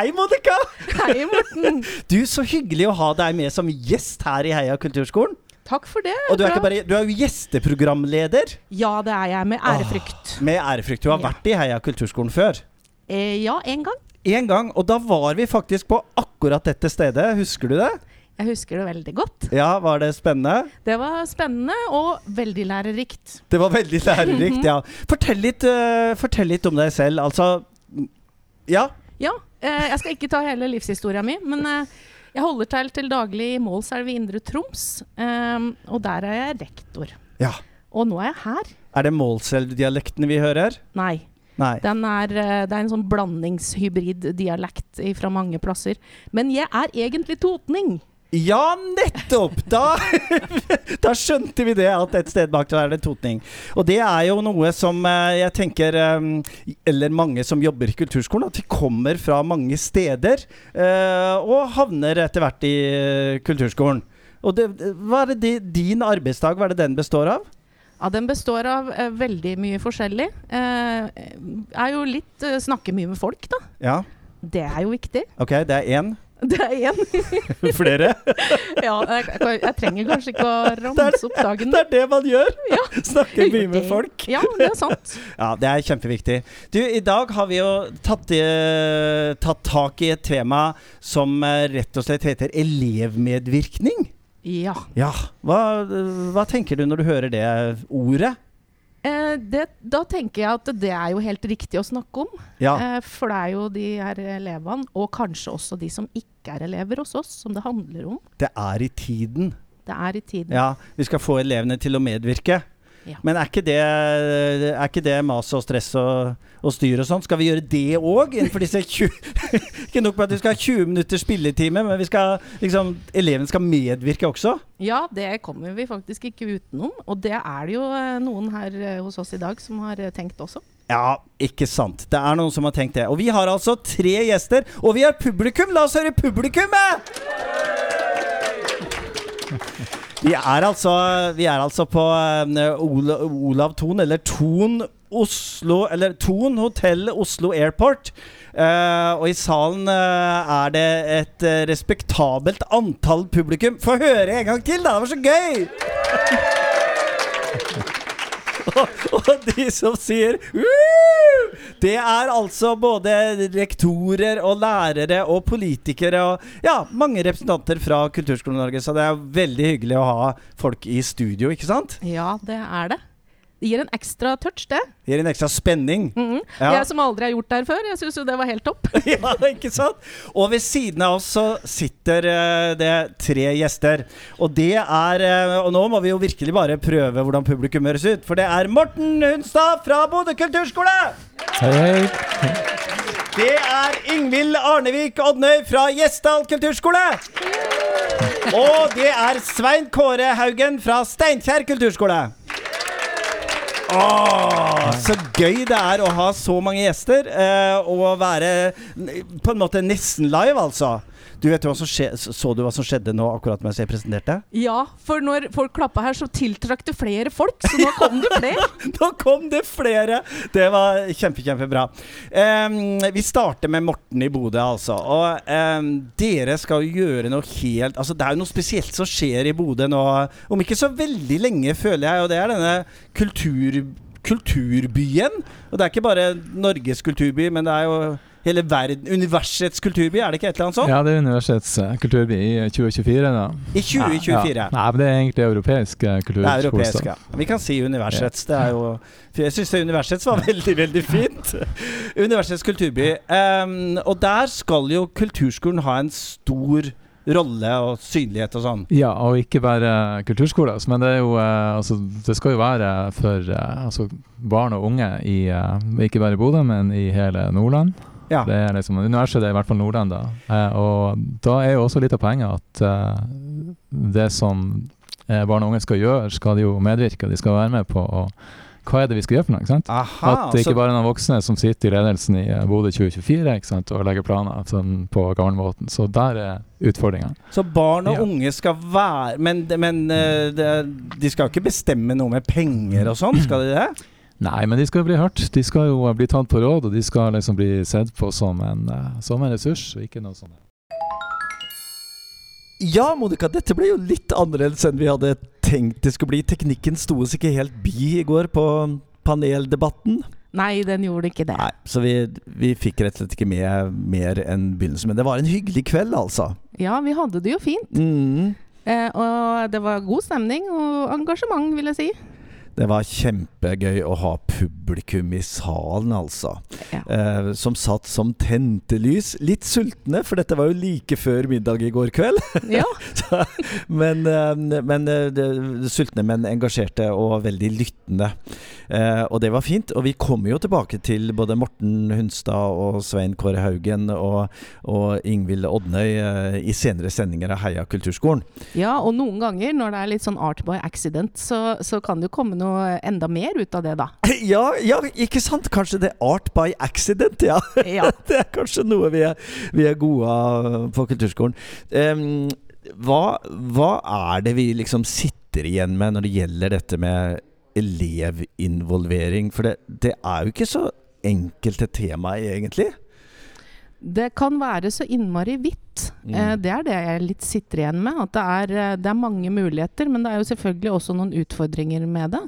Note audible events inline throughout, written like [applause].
Hei, Monica! Hei, Morten. [laughs] Du, Så hyggelig å ha deg med som gjest her i Heia kulturskolen. Takk for det. Og du er, bare, du er jo gjesteprogramleder Ja, det er jeg, med ærefrykt. med ærefrykt. Du har Ja. vært i Heia kulturskolen før. Eh, ja, en gang. En gang, og da var vi faktisk på akkurat dette stedet. Husker du det? Jeg husker det veldig godt. Ja, Var det spennende? Det var spennende og veldig lærerikt. Det var veldig lærerikt, ja. [laughs] Fortell litt, uh, fortell litt om deg selv. Altså Ja. Ja, eh, jeg skal ikke ta hele livshistoria mi, men eh, jeg holder til til daglig i Målselv i Indre Troms. eh, og der er jeg rektor. ja. Og nå er jeg her. Er det Målselv-dialekten vi hører? Nei. Nei. Den er, det er en sånn blandingshybrid-dialekt fra mange plasser. Men jeg er egentlig totning. Ja, nettopp! Da, [laughs] da skjønte vi det, at et sted bak der er det totning. Og det er jo noe som eh, jeg tenker eh, Eller mange som jobber i kulturskolen, at vi kommer fra mange steder eh, og havner etter hvert i kulturskolen. Og det, hva er det din arbeidsdag hva er det den består av? Ja, Den består av eh, veldig mye forskjellig. Eh, er jo litt eh, Snakke mye med folk, da. Ja, Det er jo viktig. ok, det er én. Det er én. [laughs] Flere? [laughs] ja, jeg, jeg, jeg trenger kanskje ikke å ramse opp dagen. Det er det man gjør! Ja. [laughs] Snakker mye med folk. Ja, det er sant. Ja, det er kjempeviktig. Du, i dag har vi jo tatt, i, tatt tak i et tema som eh, rett og slett heter elevmedvirkning. Ja. Ja, hva, hva tenker du når du hører det ordet? Eh, det, da tenker jeg at det er jo helt riktig å snakke om. Ja, Eh, for det er jo de her elevene, og kanskje også de som ikke er elever hos oss, som det handler om. det er i tiden. Det er i tiden. Ja, vi skal få elevene til å medvirke. Ja. Men er ikke det, er ikke det mas og stress og, og styr og sånn? Skal vi gjøre det òg innenfor disse 20 [laughs] Ikke nok med at vi skal ha 20 minutters spilletime, men vi skal, liksom, eleven skal medvirke også? Ja, det kommer vi faktisk ikke utenom. Og det er det jo eh, noen her eh, hos oss i dag som har eh, tenkt også. Ja, ikke sant. Det er noen som har tenkt det. Og vi har altså tre gjester, og vi har publikum! La oss høre publikummet! Vi er altså, vi er altså på eh, Ola, Olav Thon, eller Thon Oslo Eller Thon hotell Oslo Airport. Uh, og i salen uh, er det et uh, respektabelt antall publikum. Få høre en gang til, da! Det var så gøy! [laughs] og, og de som sier «Woo!» Det er altså både rektorer og lærere og politikere og ja, mange representanter fra Kulturskolen Norge. Så det er veldig hyggelig å ha folk i studio, ikke sant? Ja, det er det. Det gir en ekstra touch, det. Det gir en ekstra spenning. Mhm. Ja. Jeg som aldri har gjort det her før, jeg syns jo det var helt topp. [laughs] ja, ikke sant? Og ved siden av oss så sitter eh, det tre gjester. Og det er eh, Og nå må vi jo virkelig bare prøve hvordan publikum høres ut. For det er Morten Hunstad fra Bodø kulturskole! Hei, hei. Det er Ingvild Arnevik Odnøy fra Gjesdal kulturskole. Og det er Svein Kåre Haugen fra Steinkjer kulturskole. Åh, så gøy det er å ha så mange gjester eh, og være på en måte nesten live, altså. Du vet hva som skje, Så du hva som skjedde nå akkurat mens jeg presenterte? Ja, for når folk klappa her, så tiltrakk det flere folk, så nå kom det flere. [laughs] Nå kom det flere! Det var kjempe, kjempebra. Um, vi starter med Morten i Bodø, altså. Og um, dere skal jo gjøre noe helt Altså, det er jo noe spesielt som skjer i Bodø nå om ikke så veldig lenge, føler jeg. Og det er denne kultur, kulturbyen. Og det er ikke bare Norges kulturby, men det er jo hele verden Universets kulturby, er det ikke et eller annet sånt? Ja, det er universitets eh, kulturby i 2024, da. I 2024. Ja. Nei, men det er egentlig europeisk kulturby. Det er europeisk, ja. Vi kan si Universets. Det er jo Jeg syns Universets var [laughs] veldig, veldig fint. Universets kulturby. Um, og der skal jo kulturskolen ha en stor rolle og synlighet og sånn. Ja, og ikke bare kulturskole, altså, men det er jo eh, altså, Det skal jo være for eh, altså, barn og unge i eh, ikke bare i Bodø, men i hele Nordland. Ja. Det er liksom, Universet er i hvert fall Nordland, da. Eh, og da er jo også litt av poenget at eh, det som eh, barn og unge skal gjøre, skal de jo medvirke, de skal være med på. Og hva er det vi skal gjøre for noe? ikke sant? Aha. At det ikke så, bare er noen voksne som sitter i ledelsen i eh, Bodø 2024 ikke sant, og legger planer sånn, på gammelmåten. Så der er utfordringa. så barn og Ja. unge skal være Men, men eh, de skal ikke bestemme noe med penger og sånn, skal de det? Nei, men de skal bli hørt. De skal jo bli tatt på råd, og de skal liksom bli sett på som en, eh, som en ressurs, og ikke noe sånt. Ja, Monica, dette ble jo litt annerledes enn vi hadde tenkt det skulle bli. Teknikken sto oss ikke helt bi i går på paneldebatten. Nei, den gjorde ikke det. Nei, Så vi, vi fikk rett og slett ikke med mer enn begynnelsen. Men det var en hyggelig kveld, altså. Ja, vi hadde det jo fint. Mm. Eh, og det var god stemning og engasjement, vil jeg si. Det var kjempegøy å ha publikum i salen, altså. Ja. Eh, som satt som tente lys. Litt sultne, for dette var jo like før middag i går kveld. [laughs] ja. Så, men eh, men eh, sultne, men engasjerte og veldig lyttende. Eh, og det var fint. Og vi kommer jo tilbake til både Morten Hunstad og Svein Kåre Haugen og, og Ingvild Odnøy eh, i senere sendinger av Heia kulturskolen. ja, og noen ganger når det er litt sånn art by accident, så, så kan det jo komme noe enda mer ut av det, da. [laughs] Ja, ja, ikke sant? Kanskje det er art by accident, ja. [laughs] Ja. Det er kanskje noe vi er, vi er gode av på kulturskolen. Um, hva, hva er det vi liksom sitter igjen med når det gjelder dette med elevinvolvering? For det, det er jo ikke så enkelt et tema, egentlig. Det kan være så innmari vidt. Mm. Eh, det er det jeg litt sitter igjen med. At det er, eh, det er mange muligheter, men det er jo selvfølgelig også noen utfordringer med det.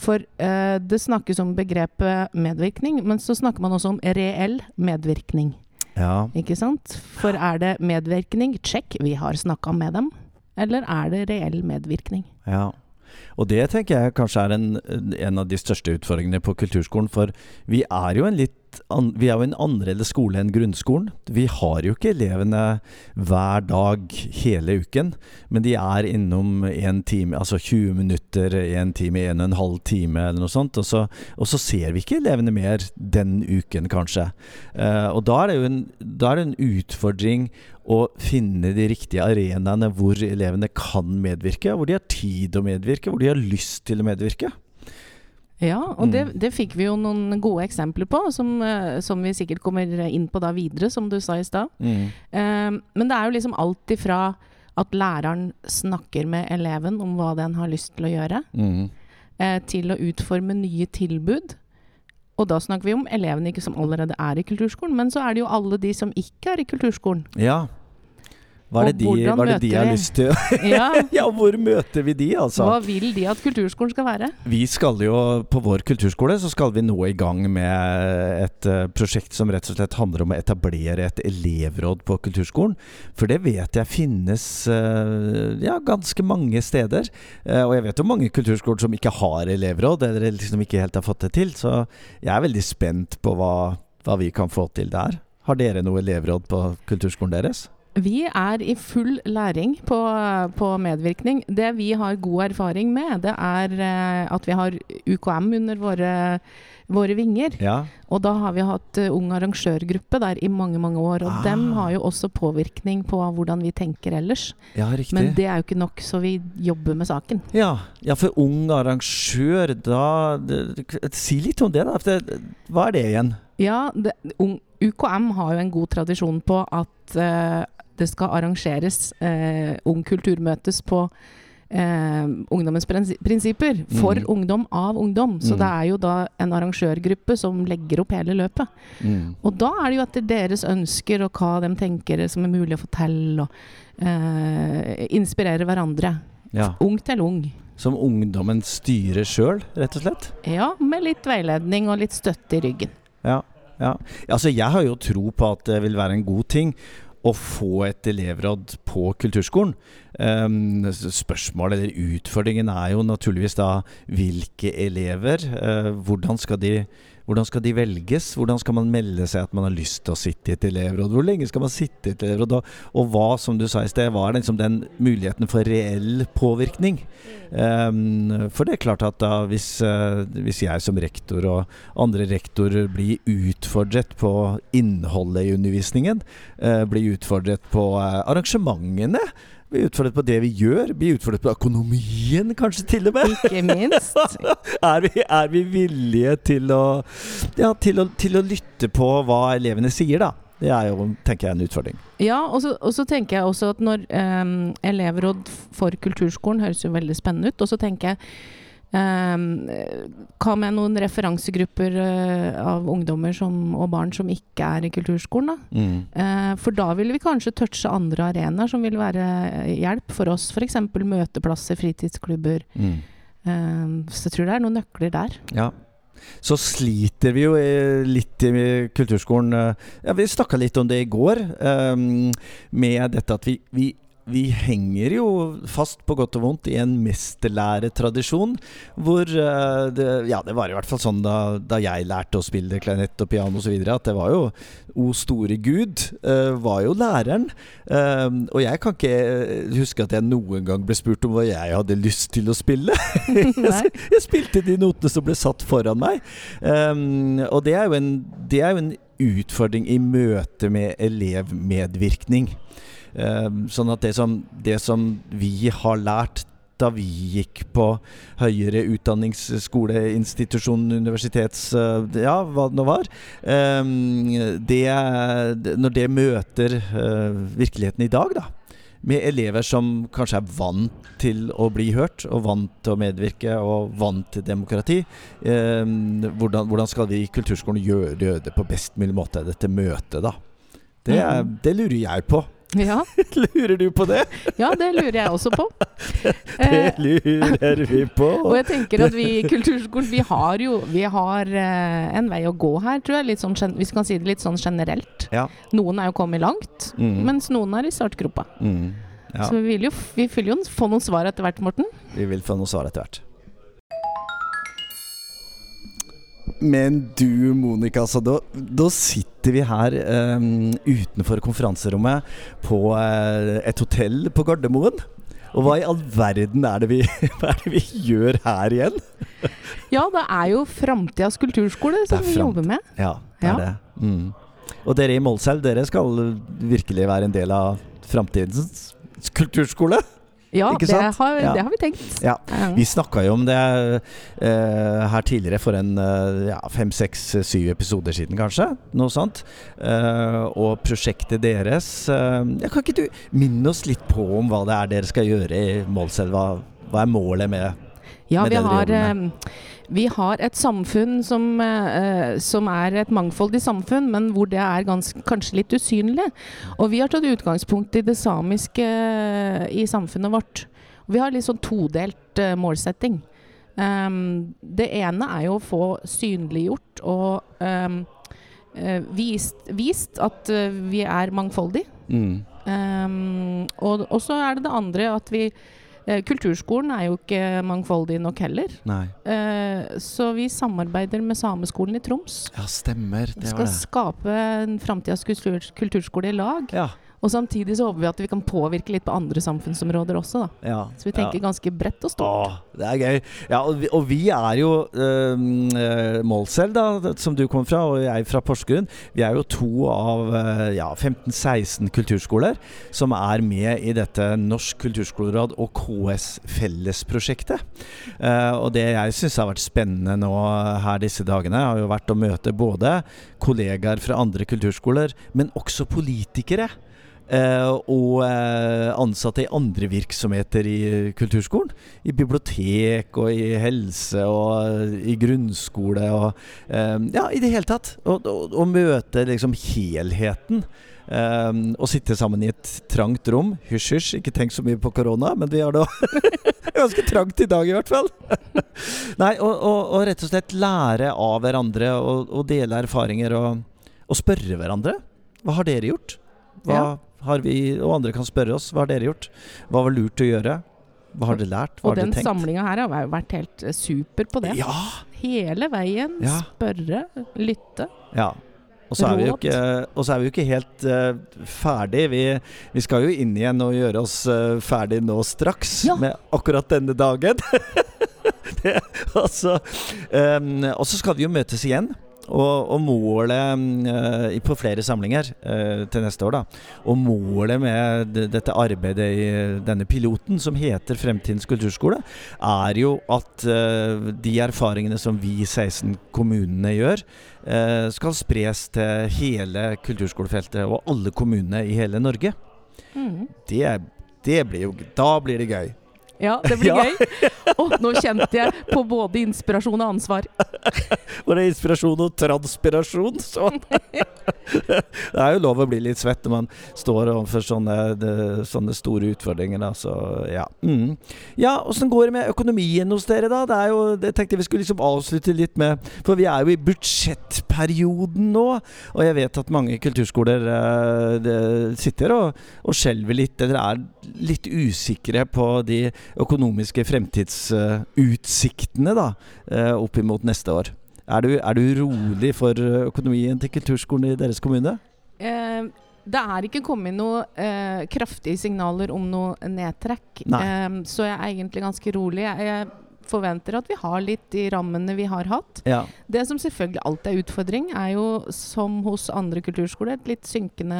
For eh, det snakkes om begrepet medvirkning, men så snakker man også om reell medvirkning. Ja. Ikke sant? For er det medvirkning? Check, vi har snakka med dem. Eller er det reell medvirkning? Ja. Og det tenker jeg kanskje er en, en av de største utfordringene på kulturskolen. For vi er jo en litt an, Vi er jo en annerledes skole enn grunnskolen. Vi har jo ikke elevene hver dag hele uken, men de er innom en time, altså 20 minutter, en time, en og en halv time eller noe sånt. Og så, og så ser vi ikke elevene mer den uken, kanskje. Eh, og da er det jo en, da er det en utfordring å finne de riktige arenaene hvor elevene kan medvirke, hvor de har tid å medvirke, hvor de har lyst til å medvirke. Ja, og det, Mm. det fikk vi jo noen gode eksempler på, som, eh, som vi sikkert kommer inn på da videre, som du sa i stad. Eh, men det er jo liksom alt ifra at læreren snakker med eleven om hva den har lyst til å gjøre, Mm. uh, til å utforme nye tilbud. Og da snakker vi om elevene ikke som allerede er i kulturskolen, men så er det jo alle de som ikke er i kulturskolen. Ja. Hva er det de, hva er det de har vi? lyst til? [laughs] Ja, [laughs] ja, hvor møter vi de, altså? Hva vil de at kulturskolen skal være? Vi skal jo, På vår kulturskole så skal vi nå i gang med et uh, prosjekt som rett og slett handler om å etablere et elevråd på kulturskolen. For det vet jeg finnes uh, ja, ganske mange steder. Uh, og jeg vet jo mange kulturskoler som ikke har elevråd, eller liksom ikke helt har fått det til. Så jeg er veldig spent på hva, hva vi kan få til der. Har dere noe elevråd på kulturskolen deres? Vi er i full læring på, på medvirkning. Det vi har god erfaring med, det er eh, at vi har UKM under våre, våre vinger. Ja. Og da har vi hatt eh, ung arrangørgruppe der i mange, mange år. Og Ah. dem har jo også påvirkning på hvordan vi tenker ellers. ja, riktig. Men det er jo ikke nok, så vi jobber med saken. Ja, ja, for ung arrangør, da det, Si litt om det, da. Hva er det igjen? Ja, det, ung, UKM har jo en god tradisjon på at eh, det skal arrangeres eh, Ung kultur møtes på eh, ungdommens prinsi- prinsipper. For Mm. ungdom av ungdom. Så Mm. det er jo da en arrangørgruppe som legger opp hele løpet. Og da er det jo etter deres ønsker og hva de tenker som er mulig å fortelle, og eh, inspirere hverandre. Ja. Ung til ung. Som ungdommen styrer sjøl, rett og slett? Ja, med litt veiledning og litt støtte i ryggen. Ja. Ja. Altså, jeg har jo tro på at det vil være en god ting å få et elevråd på kulturskolen. Um, spørsmålet eller utfordringen er jo naturligvis da hvilke elever? eh, hvordan, skal de, hvordan skal de velges? Hvordan skal man melde seg at man har lyst til å sitte i et elevråd? Hvor lenge skal man sitte i et elevråd? Og, og hva, som du sa i sted, var liksom den muligheten for reell påvirkning? Um, for det er klart at da hvis, uh, hvis jeg som rektor og andre rektorer blir utfordret på innholdet i undervisningen, uh, blir utfordret på arrangementene, blir utfordret på det vi gjør, blir utfordret på økonomien kanskje til og med. Ikke minst. [laughs] er, vi, er vi villige til å, ja, til, å, til å lytte på hva elevene sier, da? Det er jo, tenker jeg, en utfordring. Ja, og så, og så tenker jeg også at når em, elevråd for kulturskolen høres jo veldig spennende ut, og så tenker jeg hva med noen referansegrupper uh, av ungdommer som, og barn som ikke er i kulturskolen? Da? Mm. Uh, for da vil vi kanskje touche andre arenaer som vil være hjelp for oss. F.eks. møteplasser, fritidsklubber. Mm. Um, så jeg tror det er noen nøkler der. Ja. Så sliter vi jo litt i kulturskolen. Ja, vi snakka litt om det i går, um, med dette at vi, vi vi henger jo fast på godt og vondt i en mesterlæretradisjon. Hvor uh, det, Ja, det var i hvert fall sånn da, da jeg lærte å spille klarinett og piano osv. At det var jo O store Gud uh, var jo læreren. Uh, og jeg kan ikke huske at jeg noen gang ble spurt om hva jeg hadde lyst til å spille. [laughs] jeg, spilte de notene som ble satt foran meg. Og det er, en, det er jo en utfordring i møte med elevmedvirkning. Ehm, sånn at det som, det som vi har lært da vi gikk på høyere utdanningsskole, institusjon, universitets eh, Ja, hva det nå var. Ehm, det, når det møter eh, virkeligheten i dag, da, med elever som kanskje er vant til å bli hørt, og vant til å medvirke, og vant til demokrati. Eh, hvordan, hvordan, skal vi i kulturskolen gjøre det på best mulig måte, dette møtet, da? Det, mm. det lurer jeg på. Ja. [laughs] lurer du på det? Ja, det lurer jeg også på. [laughs] det lurer vi på. [laughs] og jeg tenker at vi i Kulturskolen vi har jo vi har uh, en vei å gå her, tror jeg. Sånn, hvis vi kan si det litt sånn generelt. Ja. Noen er jo kommet langt, mm. mens noen er i startgropa. Mm. Ja. Så vi vil, jo, vi vil jo få noen svar etter hvert, Morten. Vi vil få noen svar etter hvert. Men du, Monica, altså, da, da, sitter vi her um, utenfor konferanserommet på uh, et hotell på Gardermoen. Og hva i all verden er det vi, [laughs] er det vi gjør her igjen? ja, det er jo Framtidas kulturskole som vi jobber med. Ja, det er ja. det. Mm. Og dere i Målselv, dere skal virkelig være en del av framtidens kulturskole? Ja, det har, ja. det har, vi tenkt. Ja. Vi snakka jo om det uh, her tidligere for en uh, ja, fem, seks, syv episoder siden, kanskje. Noe sånt. Uh, og prosjektet deres Kan ikke du minne oss litt på om hva det er dere skal gjøre i Målselv? Hva, hva er målet med, ja, med det dere jobber med? Vi har et samfunn som, eh, som, er et mangfoldig samfunn, men hvor det er ganske, kanskje litt usynlig. Og vi har tatt utgangspunkt i det samiske eh, i samfunnet vårt. Vi har litt sånn todelt eh, målsetting. Um, det ene er jo å få synliggjort og um, vist, vist, at vi er mangfoldige. Mm. Um, og så er det det andre at vi Eh, kulturskolen er jo ikke mangfoldig nok heller. Eh, så vi samarbeider med Sameskolen i Troms. Ja, stemmer. Det skal skape en framtidas kulturskole i lag. Ja. Og samtidig så håper vi at vi kan påvirke litt på andre samfunnsområder også. da. Ja, så vi tenker ja. ganske bredt og stort. Åh, det er gøy. Ja, og vi, og vi er jo øh, Målselv, da, som du kommer fra, og jeg fra Porsgrunn. Vi er jo to av øh, ja, 15-16 kulturskoler som er med i dette Norsk kulturskoleråd og KS Fellesprosjektet. Uh, og det jeg syns har vært spennende nå her disse dagene, har jo vært å møte både kollegaer fra andre kulturskoler, men også politikere. Uh, og uh, ansatte i andre virksomheter i kulturskolen. I bibliotek og i helse og i grunnskole og Ja, i det hele tatt. Å møte liksom helheten. og sitte sammen i et trangt rom. Hysj, hysj, ikke tenk så mye på korona, men vi har det [laughs] ganske trangt i dag, i hvert fall. [laughs] Nei, og, rett og slett lære av hverandre og, og dele erfaringer og spørre hverandre. Hva har dere gjort? Hva ja har vi, og andre kan spørre oss hva har dere gjort. Hva var lurt å gjøre? Hva har dere lært? Hva og den samlinga her har jo vært helt eh, super på det. Ja. Hele veien. Ja. Spørre, lytte. Ja. Og så, er vi jo ikke, er vi jo ikke helt uh, ferdig. Vi, vi, skal jo inn igjen og gjøre oss uh, ferdig nå straks ja. med akkurat denne dagen. [laughs] altså, um, og så skal vi jo møtes igjen. Og, og målet uh, på flere samlinger uh, til neste år, da. Og målet med dette arbeidet i denne piloten, som heter Fremtidens kulturskole, er jo at uh, de erfaringene som vi 16 kommunene gjør, skal spres til hele kulturskolefeltet og alle kommunene i hele Norge. Mm. Det, det blir jo Da blir det gøy. Ja, det blir [laughs] Ja. gøy. Og nå kjente jeg på både inspirasjon og ansvar. [laughs] Var det inspirasjon og transpirasjon? Sånn. [laughs] det er jo lov å bli litt svett når man står overfor sånne, sånne store utfordringer. Så, ja. Mm. ja, åssen går det med økonomien hos dere, da? Det er jo, det tenkte jeg vi skulle liksom avslutte litt med. For vi er jo i budsjettperioden nå. Og jeg vet at mange kulturskoler eh, sitter og, og skjelver litt, eller er litt usikre på de økonomiske fremtidsutsiktene da, eh, opp imot neste år. Er du, er du rolig for økonomien til kulturskolen i deres kommune? Eh, det er ikke kommet noen eh, kraftige signaler om noe nedtrekk, eh, så jeg er egentlig ganske rolig. Jeg, jeg forventer at vi har litt de rammene vi har hatt. Ja. Det som selvfølgelig alltid er utfordring, er jo som hos andre kulturskoler, et litt synkende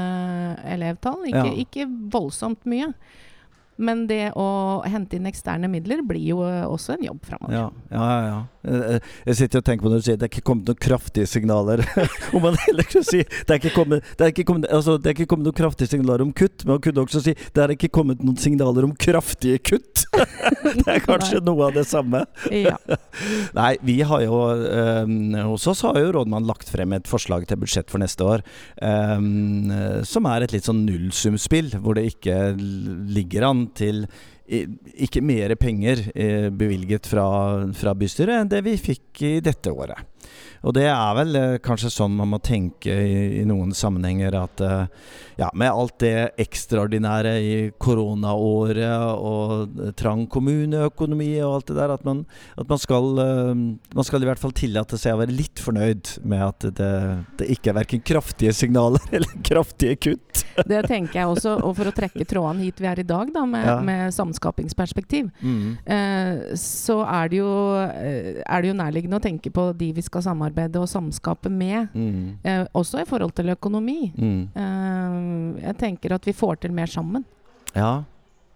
elevtall. Ikke, Ja. ikke voldsomt mye. Men det å hente inn eksterne midler blir jo eh, også en jobb framover. Ja, ja, ja. ja. Eh, Jeg sitter og tenker på når du sier det er ikke kommet noen kraftige signaler. [laughs] om man heller kunne si det er, ikke kommet, det, er ikke kommet, altså, det er ikke kommet noen kraftige signaler om kutt, men man kunne også si det er ikke kommet noen signaler om kraftige kutt. [laughs] det er kanskje noe av det samme. Ja. [laughs] Nei, vi har jo eh, Hos oss har jo rådmannen lagt frem et forslag til budsjett for neste år. eh, som er et litt sånn nullsumspill, hvor det ikke ligger an til i- ikke mer penger eh, bevilget fra, fra bystyret enn det vi fikk i dette året. Og det er vel eh, kanskje sånn man må tenke i, i noen sammenhenger at eh, ja, med alt det ekstraordinære i koronaåret og trang kommuneøkonomi og alt det der, at man, at man skal Man skal i hvert fall tillate seg å være litt fornøyd med at det, det ikke er verken kraftige signaler [laughs] eller kraftige kutt. Det tenker jeg også. Og for å trekke trådene hit vi er i dag, da, med, Ja. med samskapingsperspektiv, Mm. eh, så er det, jo, eh, er det jo nærliggende å tenke på de vi skal samarbeide og samskape med. Mm. Eh, også i forhold til økonomi. Mm. Eh, jeg tenker at vi får til mer sammen. Ja.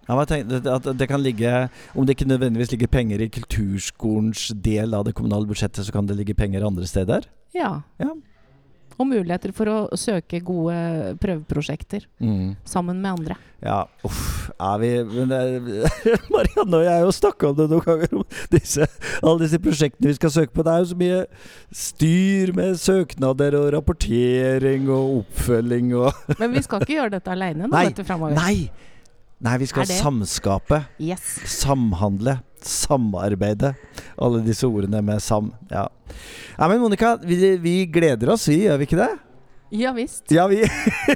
Ja, det kan ligge Om det ikke nødvendigvis ligger penger i kulturskolens del av det kommunale budsjettet, så kan det ligge penger andre steder? Ja. Ja. Og muligheter for å søke gode prøveprosjekter Mm. sammen med andre. Ja, uff, er vi men [laughs] Marianne og jeg har jo snakka om det noen ganger, om disse, alle disse prosjektene vi skal søke på. Det er jo så mye styr med søknader og rapportering og oppfølging og [laughs] Men vi skal ikke gjøre dette aleine nå, Nei, dette framover. Nei! Nei, vi skal samskape. Yes. Samhandle. Samarbeide. Alle disse ordene med sam. Ja. ja men Monica, vi, vi gleder oss, vi, gjør vi ikke det? Ja visst. Ja, vi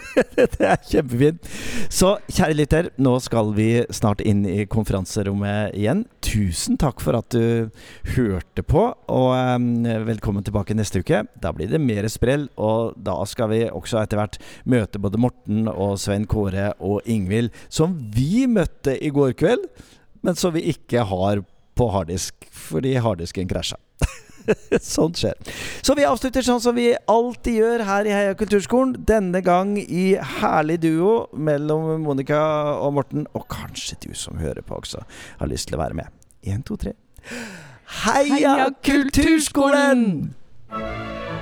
[laughs] Det er kjempefint. Så kjære lytter, nå skal vi snart inn i konferanserommet igjen. Tusen takk for at du hørte på, og um, velkommen tilbake neste uke. Da blir det mer sprell, og da skal vi også etter hvert møte både Morten og Svein Kåre og Ingvild, som vi møtte i går kveld, men som vi ikke har på harddisk fordi harddisken krasja. [laughs] Sånt skjer. Så vi avslutter sånn som vi alltid gjør her i Heia Kulturskolen. Denne gang i herlig duo mellom Monica og Morten. Og kanskje du som hører på også har lyst til å være med. Én, to, tre. Heia, Heia Kulturskolen! Kulturskolen!